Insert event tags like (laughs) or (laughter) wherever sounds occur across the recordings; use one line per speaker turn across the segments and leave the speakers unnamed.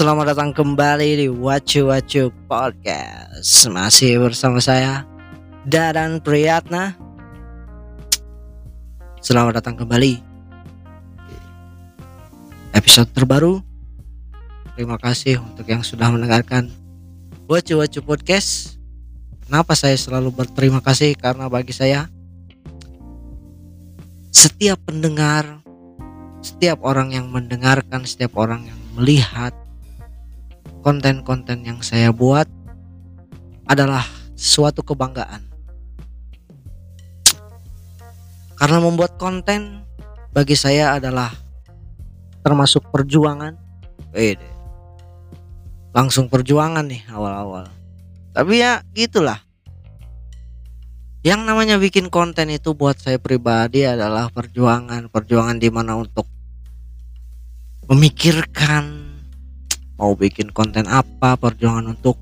Selamat datang kembali di Wacu Wacu Podcast. Masih bersama saya Dadan Priyatna. Selamat datang kembali. Episode terbaru. Terima kasih untuk yang sudah mendengarkan Wacu Wacu Podcast. Kenapa saya selalu berterima kasih? Karena bagi saya Setiap pendengar Setiap orang yang mendengarkan Setiap orang yang melihat konten-konten yang saya buat adalah suatu kebanggaan. Karena membuat konten bagi saya adalah termasuk perjuangan. Wede. Langsung perjuangan nih awal-awal. Tapi ya gitulah. Yang namanya bikin konten itu buat saya pribadi adalah perjuangan, perjuangan di mana untuk memikirkan mau bikin konten apa perjuangan untuk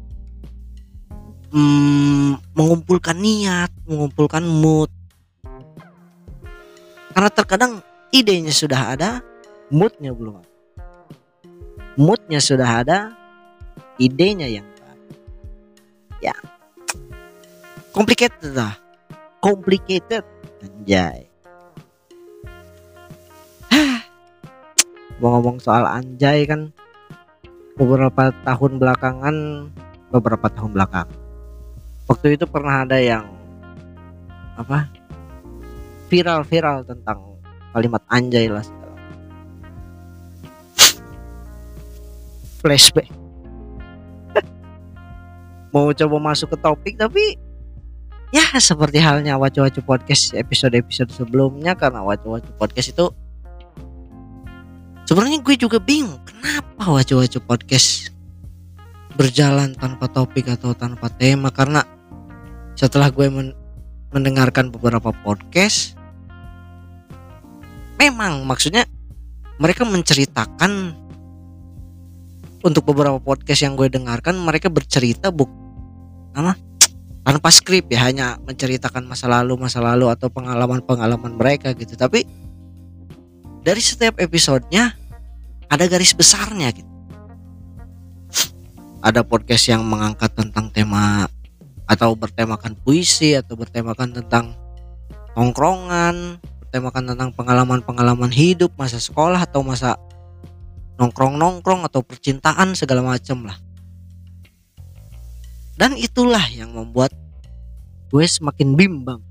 mm, mengumpulkan niat mengumpulkan mood. Karena terkadang idenya sudah ada moodnya belum ada. Moodnya sudah ada idenya yang ya. Complicated lah. Complicated. Anjay. (sighs) Mau ngomong soal anjay kan beberapa tahun belakangan beberapa tahun belakang. Waktu itu pernah ada yang apa viral-viral tentang kalimat anjay lah flashback. (laughs) Mau coba masuk ke topik tapi ya seperti halnya wacu-wacu podcast episode-episode sebelumnya karena wacu-wacu podcast itu sebenarnya gue juga bingung kenapa wacu-wacu podcast berjalan tanpa topik atau tanpa tema? Karena setelah gue men mendengarkan beberapa podcast memang maksudnya mereka menceritakan untuk beberapa podcast yang gue dengarkan mereka bercerita buk apa? Tanpa skrip ya hanya menceritakan masa lalu masa lalu atau pengalaman pengalaman mereka gitu. Tapi dari setiap episodenya ada garis besarnya gitu. Ada podcast yang mengangkat tentang tema atau bertemakan puisi atau bertemakan tentang nongkrongan, bertemakan tentang pengalaman-pengalaman hidup masa sekolah atau masa nongkrong-nongkrong atau percintaan segala macam lah. Dan itulah yang membuat gue semakin bimbang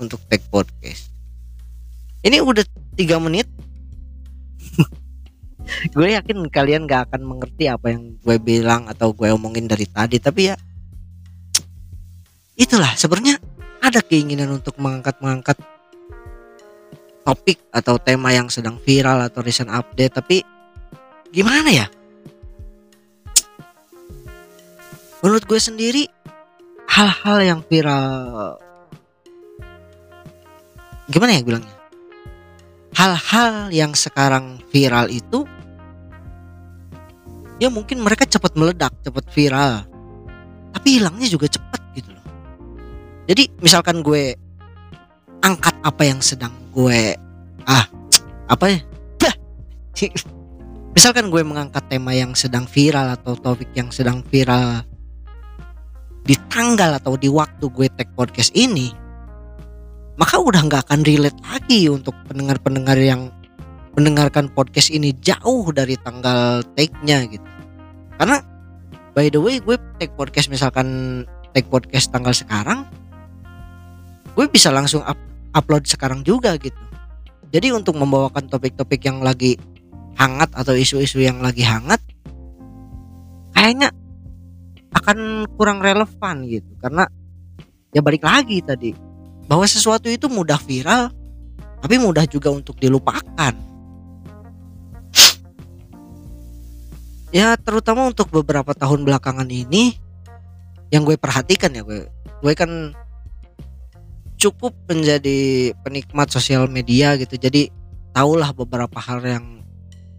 untuk take podcast ini udah tiga menit gue yakin kalian gak akan mengerti apa yang gue bilang atau gue omongin dari tadi tapi ya itulah sebenarnya ada keinginan untuk mengangkat mengangkat topik atau tema yang sedang viral atau recent update tapi gimana ya? Menurut gue sendiri hal-hal yang viral gimana ya bilangnya? Hal-hal yang sekarang viral itu ya mungkin mereka cepat meledak, cepat viral. Tapi hilangnya juga cepat gitu loh. Jadi misalkan gue angkat apa yang sedang gue ah apa ya? (laughs) misalkan gue mengangkat tema yang sedang viral atau topik yang sedang viral di tanggal atau di waktu gue take podcast ini maka udah nggak akan relate lagi untuk pendengar-pendengar yang mendengarkan podcast ini jauh dari tanggal take-nya gitu. Karena by the way gue take podcast misalkan take podcast tanggal sekarang gue bisa langsung up, upload sekarang juga gitu. Jadi untuk membawakan topik-topik yang lagi hangat atau isu-isu yang lagi hangat kayaknya akan kurang relevan gitu karena ya balik lagi tadi bahwa sesuatu itu mudah viral tapi mudah juga untuk dilupakan ya terutama untuk beberapa tahun belakangan ini yang gue perhatikan ya gue gue kan cukup menjadi penikmat sosial media gitu. Jadi tahulah beberapa hal yang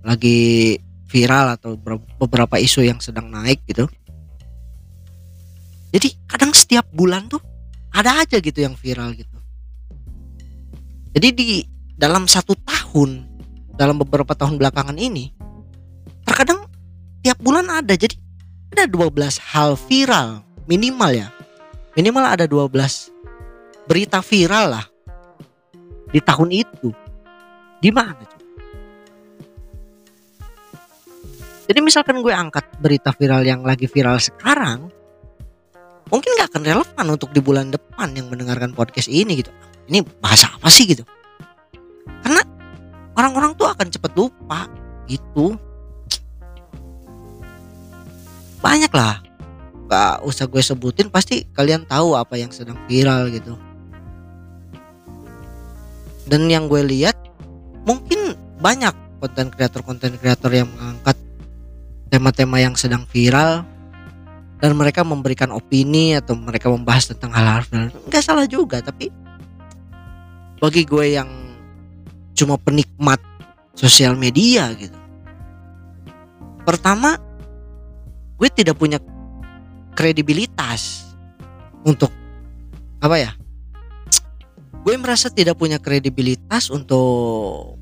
lagi viral atau beberapa isu yang sedang naik gitu. Jadi kadang setiap bulan tuh ada aja gitu yang viral gitu. Jadi di dalam satu tahun dalam beberapa tahun belakangan ini terkadang tiap bulan ada jadi ada 12 hal viral minimal ya. Minimal ada 12 berita viral lah di tahun itu. Gimana jadi misalkan gue angkat berita viral yang lagi viral sekarang mungkin gak akan relevan untuk di bulan depan yang mendengarkan podcast ini gitu. Ini bahasa apa sih gitu? Karena orang-orang tuh akan cepet lupa gitu banyak lah. Gak usah gue sebutin pasti kalian tahu apa yang sedang viral gitu. Dan yang gue lihat mungkin banyak konten kreator konten kreator yang mengangkat tema-tema yang sedang viral. Dan mereka memberikan opini atau mereka membahas tentang hal-hal viral. Nggak salah juga tapi bagi gue yang cuma penikmat sosial media gitu. Pertama gue tidak punya kredibilitas untuk apa ya? Gue merasa tidak punya kredibilitas untuk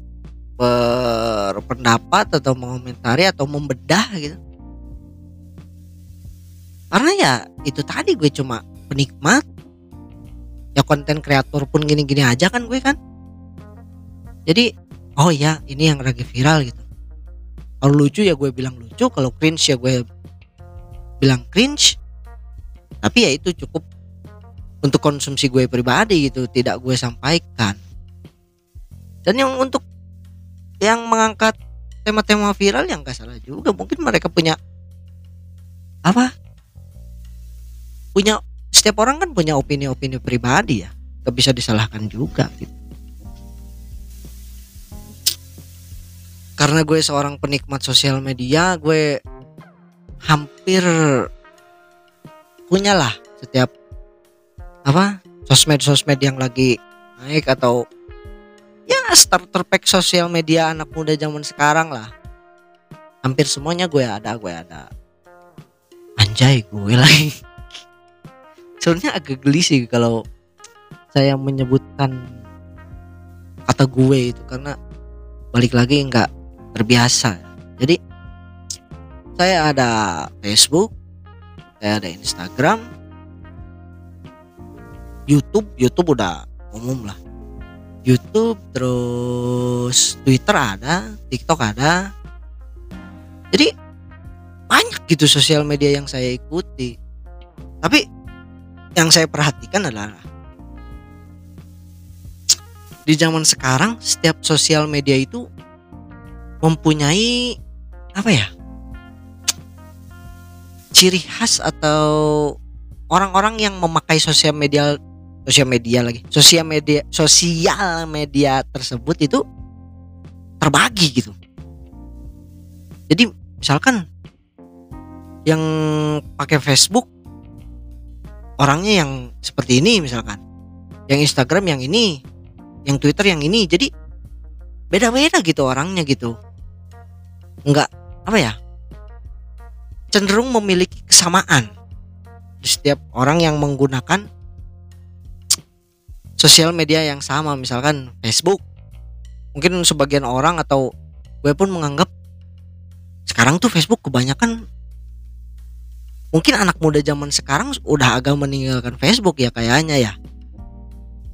berpendapat atau mengomentari atau membedah gitu. Karena ya itu tadi gue cuma penikmat. Ya konten kreator pun gini-gini aja kan gue kan. Jadi oh ya ini yang lagi viral gitu. Kalau lucu ya gue bilang lucu kalau cringe ya gue bilang cringe. Tapi ya itu cukup untuk konsumsi gue pribadi gitu tidak gue sampaikan. Dan yang untuk yang mengangkat tema-tema viral yang gak salah juga. Mungkin mereka punya apa? Punya setiap orang kan punya opini-opini pribadi ya. Gak bisa disalahkan juga gitu. Karena gue seorang penikmat sosial media gue hampir punya lah setiap apa sosmed-sosmed yang lagi naik atau ya starter pack sosial media anak muda zaman sekarang lah. Hampir semuanya gue ada gue ada. Anjay gue lagi. (laughs) Sebenarnya agak geli sih kalau saya menyebutkan kata gue itu karena balik lagi nggak terbiasa. Jadi saya ada Facebook, saya ada Instagram, YouTube, YouTube udah umum lah. YouTube terus Twitter ada, TikTok ada. Jadi banyak gitu sosial media yang saya ikuti. Tapi yang saya perhatikan adalah di zaman sekarang setiap sosial media itu mempunyai apa ya? Ciri khas atau orang-orang yang memakai sosial media sosial media lagi sosial media sosial media tersebut itu terbagi gitu. Jadi misalkan yang pakai Facebook orangnya yang seperti ini misalkan yang Instagram yang ini yang Twitter yang ini jadi beda-beda gitu orangnya gitu. Enggak apa ya cenderung memiliki kesamaan. Di setiap orang yang menggunakan sosial media yang sama misalkan Facebook mungkin sebagian orang atau gue pun menganggap sekarang tuh Facebook kebanyakan mungkin anak muda zaman sekarang udah agak meninggalkan Facebook ya kayaknya ya.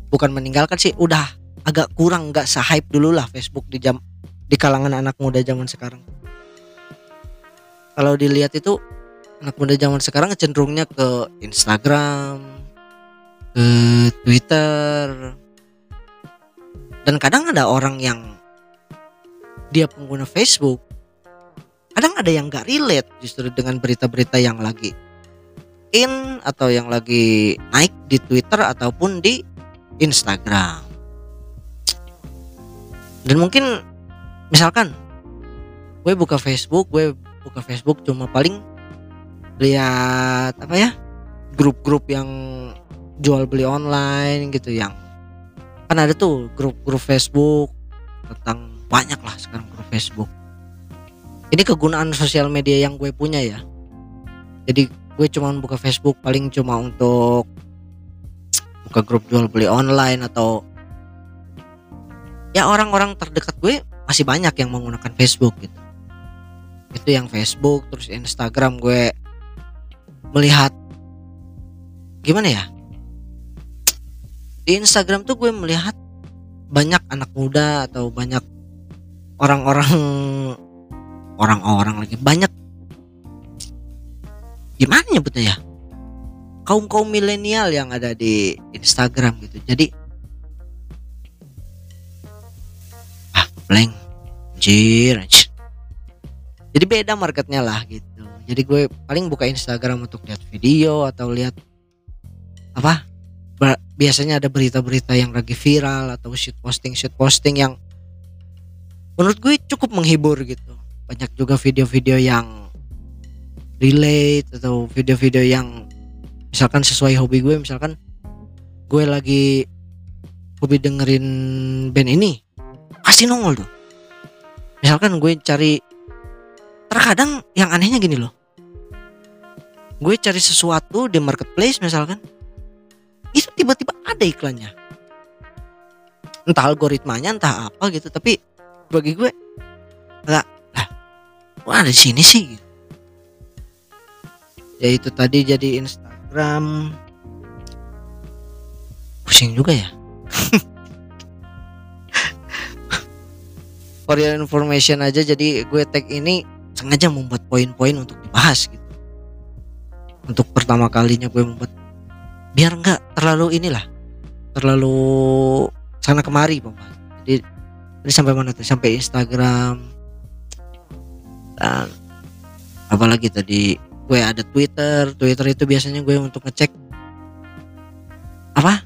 Bukan meninggalkan sih udah agak kurang nggak sehype dulu lah Facebook di jam di kalangan anak muda zaman sekarang kalau dilihat itu anak muda zaman sekarang cenderungnya ke Instagram, ke Twitter, dan kadang ada orang yang dia pengguna Facebook, kadang ada yang gak relate justru dengan berita-berita yang lagi in atau yang lagi naik di Twitter ataupun di Instagram. Dan mungkin misalkan gue buka Facebook, gue buka Facebook cuma paling lihat apa ya grup-grup yang jual beli online gitu yang kan ada tuh grup-grup Facebook tentang banyak lah sekarang grup Facebook. Ini kegunaan sosial media yang gue punya ya. Jadi gue cuma buka Facebook paling cuma untuk buka grup jual beli online atau ya orang-orang terdekat gue masih banyak yang menggunakan Facebook gitu itu yang Facebook terus Instagram gue melihat. Gimana ya? Di Instagram tuh gue melihat banyak anak muda atau banyak orang-orang orang-orang lagi banyak. Gimana nyebutnya ya? Kaum kaum milenial yang ada di Instagram gitu. Jadi ah blank. Anjir anjir. Jadi beda marketnya lah gitu. Jadi gue paling buka Instagram untuk lihat video atau lihat apa biasanya ada berita-berita yang lagi viral atau shoot posting shoot posting yang menurut gue cukup menghibur gitu. Banyak juga video-video yang relate atau video-video yang misalkan sesuai hobi gue misalkan gue lagi hobi dengerin band ini pasti nongol tuh. Misalkan gue cari terkadang yang anehnya gini loh. Gue cari sesuatu di marketplace misalkan itu tiba-tiba ada iklannya. Entah algoritmanya entah apa gitu tapi bagi gue nggak lah wah ada di sini sih? Gitu. ya itu tadi jadi Instagram. Pusing juga ya. (laughs) For your information aja jadi gue tag ini sengaja membuat poin-poin untuk dibahas gitu. Untuk pertama kalinya gue membuat biar nggak terlalu inilah terlalu sana kemari bapak jadi ini sampai mana tuh? Sampai Instagram dan apalagi tadi gue ada Twitter. Twitter itu biasanya gue untuk ngecek apa?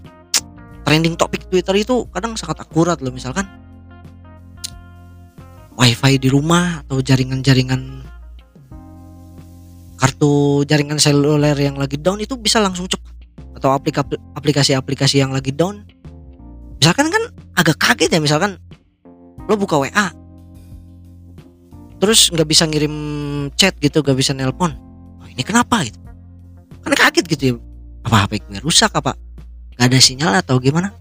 Trending topik Twitter itu kadang sangat akurat loh misalkan wifi di rumah atau jaringan-jaringan kartu jaringan seluler yang lagi down itu bisa langsung cepat atau aplikasi aplikasi-aplikasi yang lagi down. Misalkan kan agak kaget ya misalkan lo buka WA terus nggak bisa ngirim chat gitu nggak bisa nelpon. Oh, ini kenapa gitu? Kan kaget gitu ya. Apa HP gue rusak apa? Nggak ada sinyal atau gimana?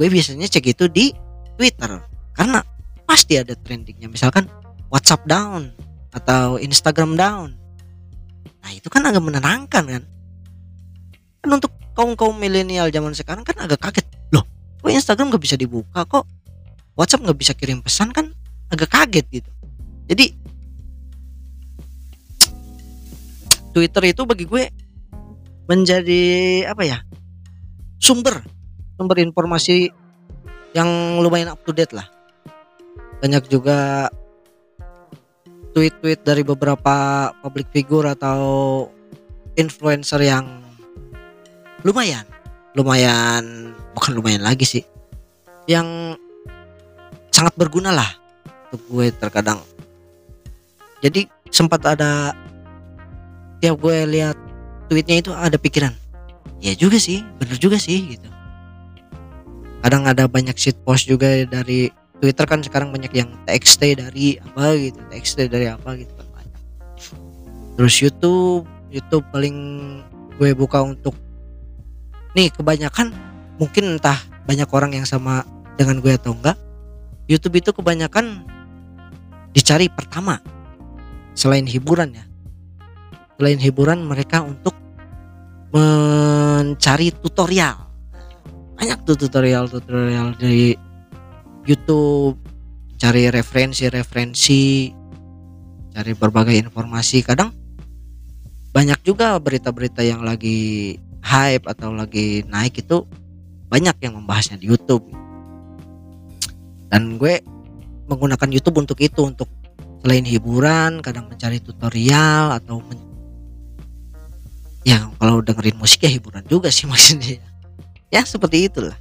Gue biasanya cek itu di Twitter. Karena pasti ada trendingnya. Misalkan WhatsApp down atau Instagram down. Nah itu kan agak menenangkan kan? Kan untuk kaum kaum milenial zaman sekarang kan agak kaget. Loh kok Instagram nggak bisa dibuka? Kok WhatsApp nggak bisa kirim pesan? Kan agak kaget gitu. Jadi Twitter itu bagi gue menjadi apa ya sumber sumber informasi yang lumayan up to date lah banyak juga tweet-tweet dari beberapa public figure atau influencer yang lumayan. Lumayan bukan lumayan lagi sih. Yang sangat berguna lah untuk gue terkadang. Jadi sempat ada tiap gue lihat tweetnya itu ada pikiran ya juga sih bener juga sih gitu. Kadang ada banyak shit post juga dari Twitter kan sekarang banyak yang TXT dari apa gitu TXT dari apa gitu kan banyak. Terus YouTube YouTube paling gue buka untuk nih kebanyakan mungkin entah banyak orang yang sama dengan gue atau enggak YouTube itu kebanyakan dicari pertama selain hiburan ya. Selain hiburan mereka untuk mencari tutorial. Banyak tuh tutorial-tutorial dari YouTube cari referensi-referensi cari berbagai informasi. Kadang banyak juga berita-berita yang lagi hype atau lagi naik itu banyak yang membahasnya di YouTube. Dan gue menggunakan YouTube untuk itu untuk selain hiburan kadang mencari tutorial atau men- ya kalau dengerin musik ya hiburan juga sih (laughs) maksudnya. Ya seperti itulah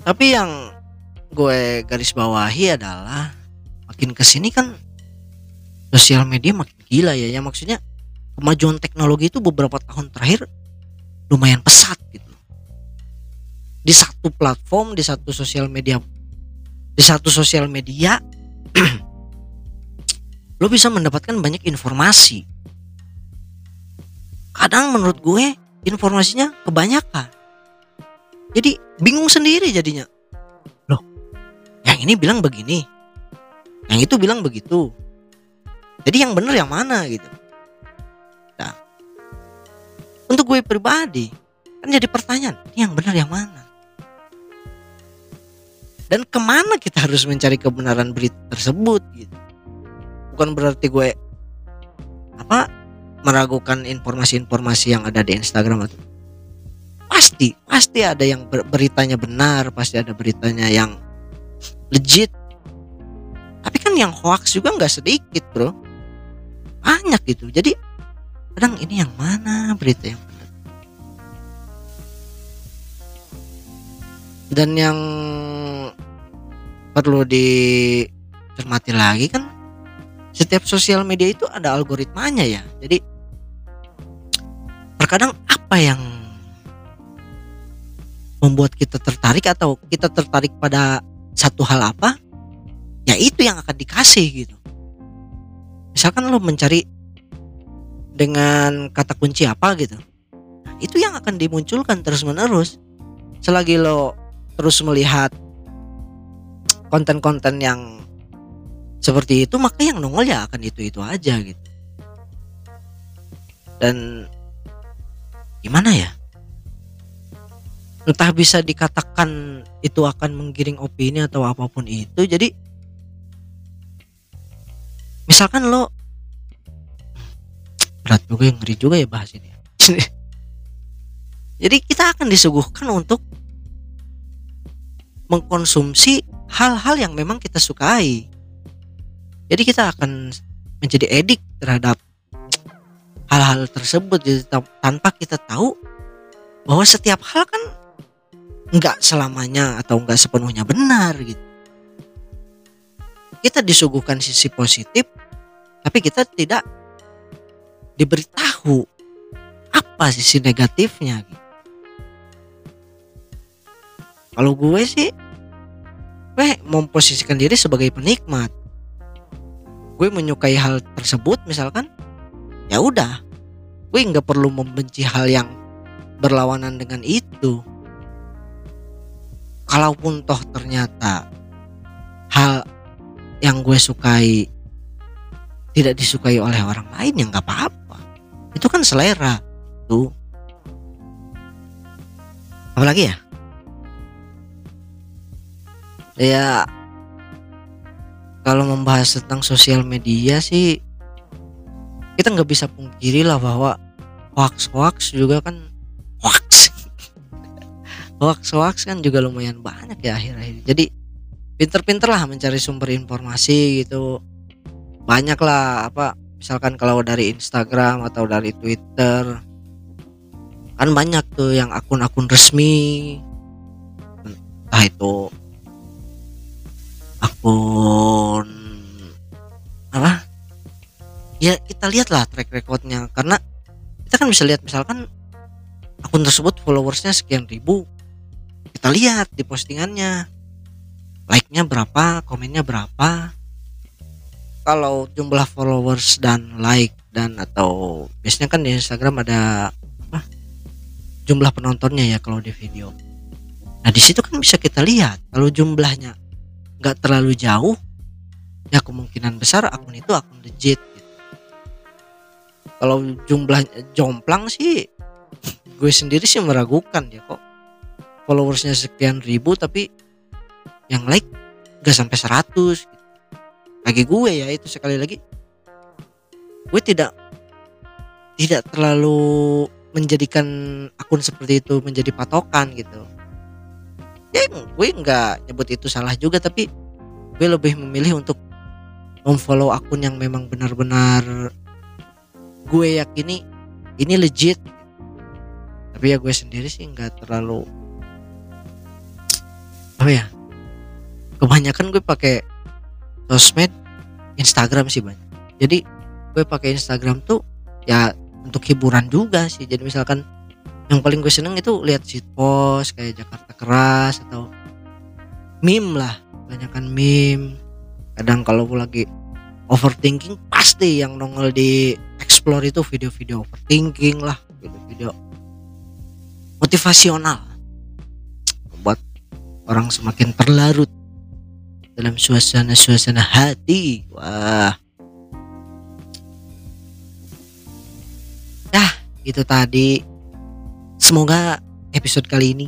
tapi yang gue garis bawahi adalah makin ke sini kan sosial media makin gila ya. Ya maksudnya kemajuan teknologi itu beberapa tahun terakhir lumayan pesat gitu. Di satu platform di satu sosial media di satu sosial media (clears throat) lo bisa mendapatkan banyak informasi. Kadang menurut gue informasinya kebanyakan jadi bingung sendiri jadinya. Loh yang ini bilang begini yang itu bilang begitu. Jadi yang benar yang mana gitu. Nah untuk gue pribadi kan jadi pertanyaan ini yang benar yang mana? Dan ke mana kita harus mencari kebenaran berita tersebut gitu? Bukan berarti gue apa meragukan informasi-informasi yang ada di Instagram atau pasti pasti ada yang beritanya benar pasti ada beritanya yang legit. Tapi kan yang hoax juga nggak sedikit bro. Banyak gitu. Jadi kadang ini yang mana berita yang benar? Dan yang perlu dicermati lagi kan setiap sosial media itu ada algoritmanya ya. Jadi terkadang apa yang membuat kita tertarik atau kita tertarik pada satu hal apa ya itu yang akan dikasih gitu. Misalkan lo mencari dengan kata kunci apa gitu. Nah, itu yang akan dimunculkan terus menerus selagi lo terus melihat konten-konten yang seperti itu maka yang nongol ya akan itu itu aja gitu. Dan gimana ya entah bisa dikatakan itu akan menggiring opini atau apa pun itu jadi misalkan lo berat juga yang ngeri juga ya bahas ini. (laughs) Jadi kita akan disuguhkan untuk mengkonsumsi hal-hal yang memang kita sukai. Jadi kita akan menjadi edik terhadap hal-hal tersebut. Jadi tanpa kita tahu bahwa setiap hal kan nggak selamanya atau nggak sepenuhnya benar gitu. Kita disuguhkan sisi positif, tapi kita tidak diberitahu apa sisi negatifnya. Gitu. Kalau gue sih, gue memposisikan diri sebagai penikmat. Gue menyukai hal tersebut, misalkan, ya udah, gue nggak perlu membenci hal yang berlawanan dengan itu kalaupun toh ternyata hal yang gue sukai tidak disukai oleh orang lain ya nggak apa-apa. Itu kan selera tuh. Apalagi ya? Ya kalau membahas tentang sosial media sih kita nggak bisa pungkiri lah bahwa hoax hoax juga kan hoax-hoax kan juga lumayan banyak ya akhir-akhir jadi pinter-pinter lah mencari sumber informasi gitu. Banyak lah apa misalkan kalau dari Instagram atau dari Twitter kan banyak tuh yang akun-akun resmi. Entah itu akun apa? Ya kita lihat lah track recordnya. Karena kita kan bisa lihat misalkan akun tersebut followersnya sekian ribu kita lihat di postingannya. Like-nya berapa komennya berapa. Kalau jumlah followers dan like dan atau biasanya kan di Instagram ada apa jumlah penontonnya ya kalau di video. Nah di situ kan bisa kita lihat kalau jumlahnya nggak terlalu jauh ya kemungkinan besar akun itu akun legit gitu. kalau jumlah jomplang sih gue sendiri sih meragukan ya kok followersnya sekian ribu tapi yang like gak sampai 100 gitu. lagi gue ya itu sekali lagi gue tidak tidak terlalu menjadikan akun seperti itu menjadi patokan gitu ya gue nggak nyebut itu salah juga tapi gue lebih memilih untuk memfollow akun yang memang benar-benar gue yakini ini legit tapi ya gue sendiri sih nggak terlalu apa ya kebanyakan gue pakai sosmed Instagram sih banyak jadi gue pakai Instagram tuh ya untuk hiburan juga sih. Jadi misalkan yang paling gue seneng itu lihat shit post kayak Jakarta keras atau meme lah. Banyakkan meme. Kadang kalau gue lagi overthinking pasti yang nongol di explore itu video-video overthinking lah video-video motivasional orang semakin terlarut dalam suasana-suasana hati. Wah. Dah, itu tadi. Semoga episode kali ini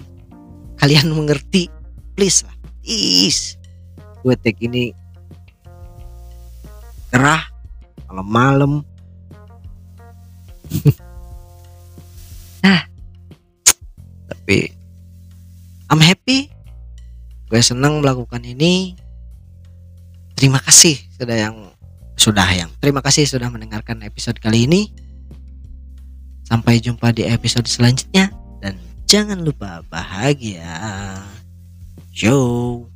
kalian mengerti. Please lah. Please. Gue take ini gerah malam-malam. (laughs) nah, tapi I'm happy. Gue senang melakukan ini. Terima kasih sudah yang sudah yang terima kasih sudah mendengarkan episode kali ini. Sampai jumpa di episode selanjutnya dan jangan lupa bahagia. Show.